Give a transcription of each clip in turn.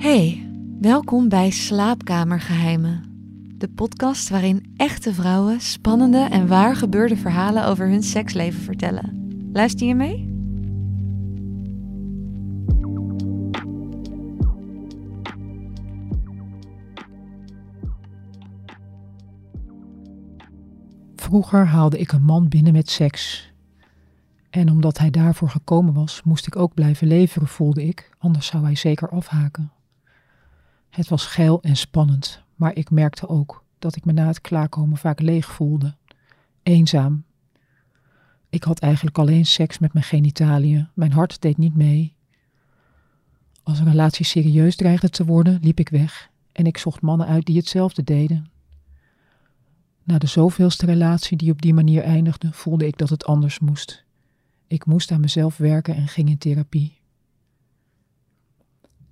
Hey, welkom bij Slaapkamergeheimen. De podcast waarin echte vrouwen spannende en waar gebeurde verhalen over hun seksleven vertellen. Luister je mee? Vroeger haalde ik een man binnen met seks. En omdat hij daarvoor gekomen was, moest ik ook blijven leveren, voelde ik, anders zou hij zeker afhaken. Het was geil en spannend, maar ik merkte ook dat ik me na het klaarkomen vaak leeg voelde, eenzaam. Ik had eigenlijk alleen seks met mijn genitaliën, mijn hart deed niet mee. Als een relatie serieus dreigde te worden, liep ik weg en ik zocht mannen uit die hetzelfde deden. Na de zoveelste relatie die op die manier eindigde, voelde ik dat het anders moest. Ik moest aan mezelf werken en ging in therapie.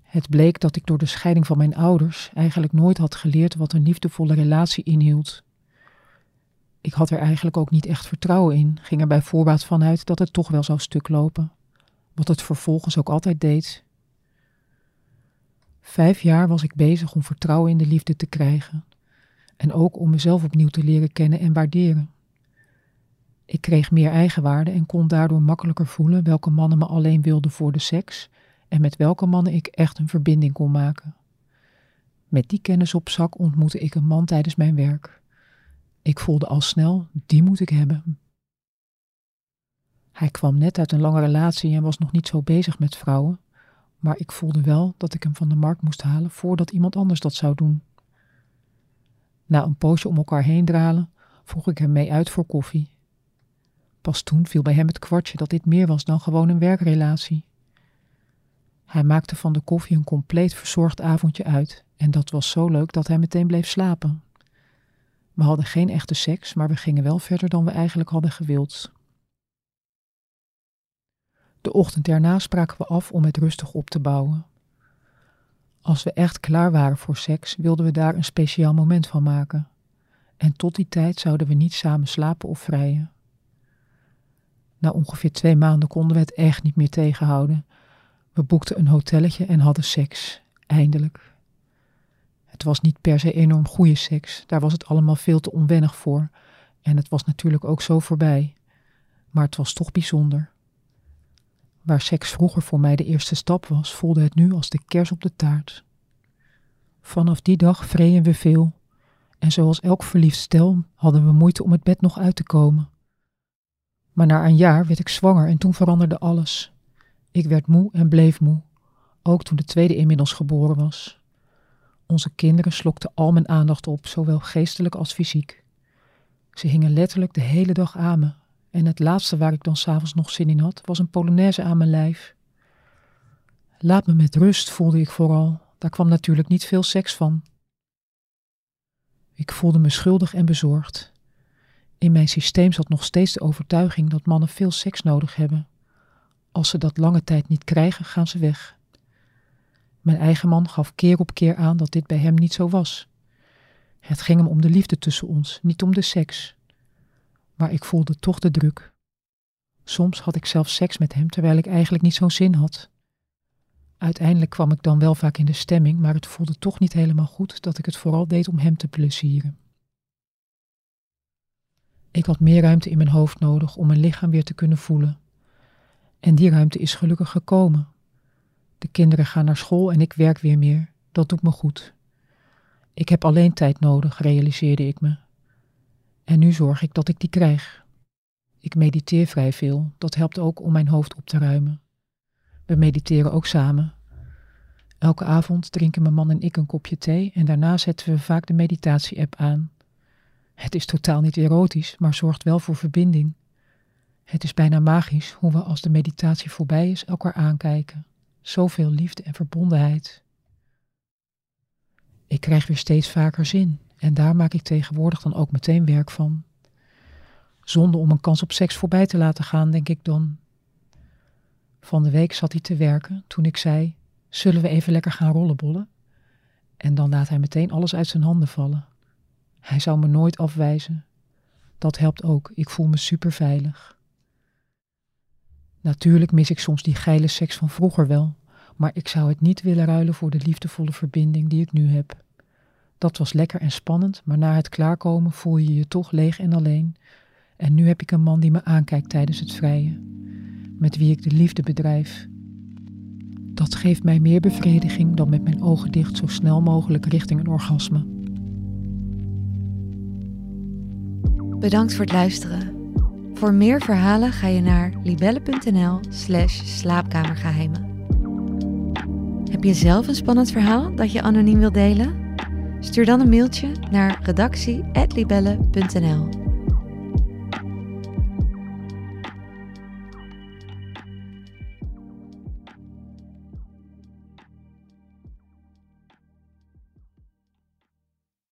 Het bleek dat ik door de scheiding van mijn ouders eigenlijk nooit had geleerd wat een liefdevolle relatie inhield. Ik had er eigenlijk ook niet echt vertrouwen in, ging er bij voorbaat vanuit dat het toch wel zou stuk lopen, wat het vervolgens ook altijd deed. Vijf jaar was ik bezig om vertrouwen in de liefde te krijgen en ook om mezelf opnieuw te leren kennen en waarderen. Ik kreeg meer eigenwaarde en kon daardoor makkelijker voelen welke mannen me alleen wilden voor de seks en met welke mannen ik echt een verbinding kon maken. Met die kennis op zak ontmoette ik een man tijdens mijn werk. Ik voelde al snel, die moet ik hebben. Hij kwam net uit een lange relatie en was nog niet zo bezig met vrouwen, maar ik voelde wel dat ik hem van de markt moest halen voordat iemand anders dat zou doen. Na een poosje om elkaar heen dralen, vroeg ik hem mee uit voor koffie. Pas toen viel bij hem het kwartje dat dit meer was dan gewoon een werkrelatie. Hij maakte van de koffie een compleet verzorgd avondje uit en dat was zo leuk dat hij meteen bleef slapen. We hadden geen echte seks, maar we gingen wel verder dan we eigenlijk hadden gewild. De ochtend erna spraken we af om het rustig op te bouwen. Als we echt klaar waren voor seks, wilden we daar een speciaal moment van maken. En tot die tijd zouden we niet samen slapen of vrijen. Na ongeveer twee maanden konden we het echt niet meer tegenhouden. We boekten een hotelletje en hadden seks. Eindelijk. Het was niet per se enorm goede seks, daar was het allemaal veel te onwennig voor. En het was natuurlijk ook zo voorbij. Maar het was toch bijzonder. Waar seks vroeger voor mij de eerste stap was, voelde het nu als de kers op de taart. Vanaf die dag vreden we veel. En zoals elk verliefd stel hadden we moeite om het bed nog uit te komen. Maar na een jaar werd ik zwanger en toen veranderde alles. Ik werd moe en bleef moe, ook toen de tweede inmiddels geboren was. Onze kinderen slokten al mijn aandacht op, zowel geestelijk als fysiek. Ze hingen letterlijk de hele dag aan me, en het laatste waar ik dan s'avonds nog zin in had, was een polonaise aan mijn lijf. Laat me met rust, voelde ik vooral. Daar kwam natuurlijk niet veel seks van. Ik voelde me schuldig en bezorgd. In mijn systeem zat nog steeds de overtuiging dat mannen veel seks nodig hebben. Als ze dat lange tijd niet krijgen, gaan ze weg. Mijn eigen man gaf keer op keer aan dat dit bij hem niet zo was. Het ging hem om de liefde tussen ons, niet om de seks. Maar ik voelde toch de druk. Soms had ik zelf seks met hem terwijl ik eigenlijk niet zo'n zin had. Uiteindelijk kwam ik dan wel vaak in de stemming, maar het voelde toch niet helemaal goed dat ik het vooral deed om hem te plezieren. Ik had meer ruimte in mijn hoofd nodig om mijn lichaam weer te kunnen voelen. En die ruimte is gelukkig gekomen. De kinderen gaan naar school en ik werk weer meer. Dat doet me goed. Ik heb alleen tijd nodig, realiseerde ik me. En nu zorg ik dat ik die krijg. Ik mediteer vrij veel, dat helpt ook om mijn hoofd op te ruimen. We mediteren ook samen. Elke avond drinken mijn man en ik een kopje thee en daarna zetten we vaak de meditatie-app aan. Het is totaal niet erotisch, maar zorgt wel voor verbinding. Het is bijna magisch hoe we als de meditatie voorbij is elkaar aankijken. Zoveel liefde en verbondenheid. Ik krijg weer steeds vaker zin en daar maak ik tegenwoordig dan ook meteen werk van. Zonder om een kans op seks voorbij te laten gaan, denk ik dan. Van de week zat hij te werken toen ik zei: Zullen we even lekker gaan rollenbollen? En dan laat hij meteen alles uit zijn handen vallen. Hij zou me nooit afwijzen. Dat helpt ook, ik voel me super veilig. Natuurlijk mis ik soms die geile seks van vroeger wel, Maar ik zou het niet willen ruilen voor de liefdevolle verbinding die ik nu heb. Dat was lekker en spannend, maar na het klaarkomen voel je je toch leeg en alleen. En nu heb ik een man die me aankijkt tijdens het vrije, met wie ik de liefde bedrijf. Dat geeft mij meer bevrediging dan met mijn ogen dicht zo snel mogelijk richting een orgasme. Bedankt voor het luisteren. Voor meer verhalen ga je naar libelle.nl/slash slaapkamergeheimen. Heb je zelf een spannend verhaal dat je anoniem wilt delen? Stuur dan een mailtje naar redactie.libelle.nl.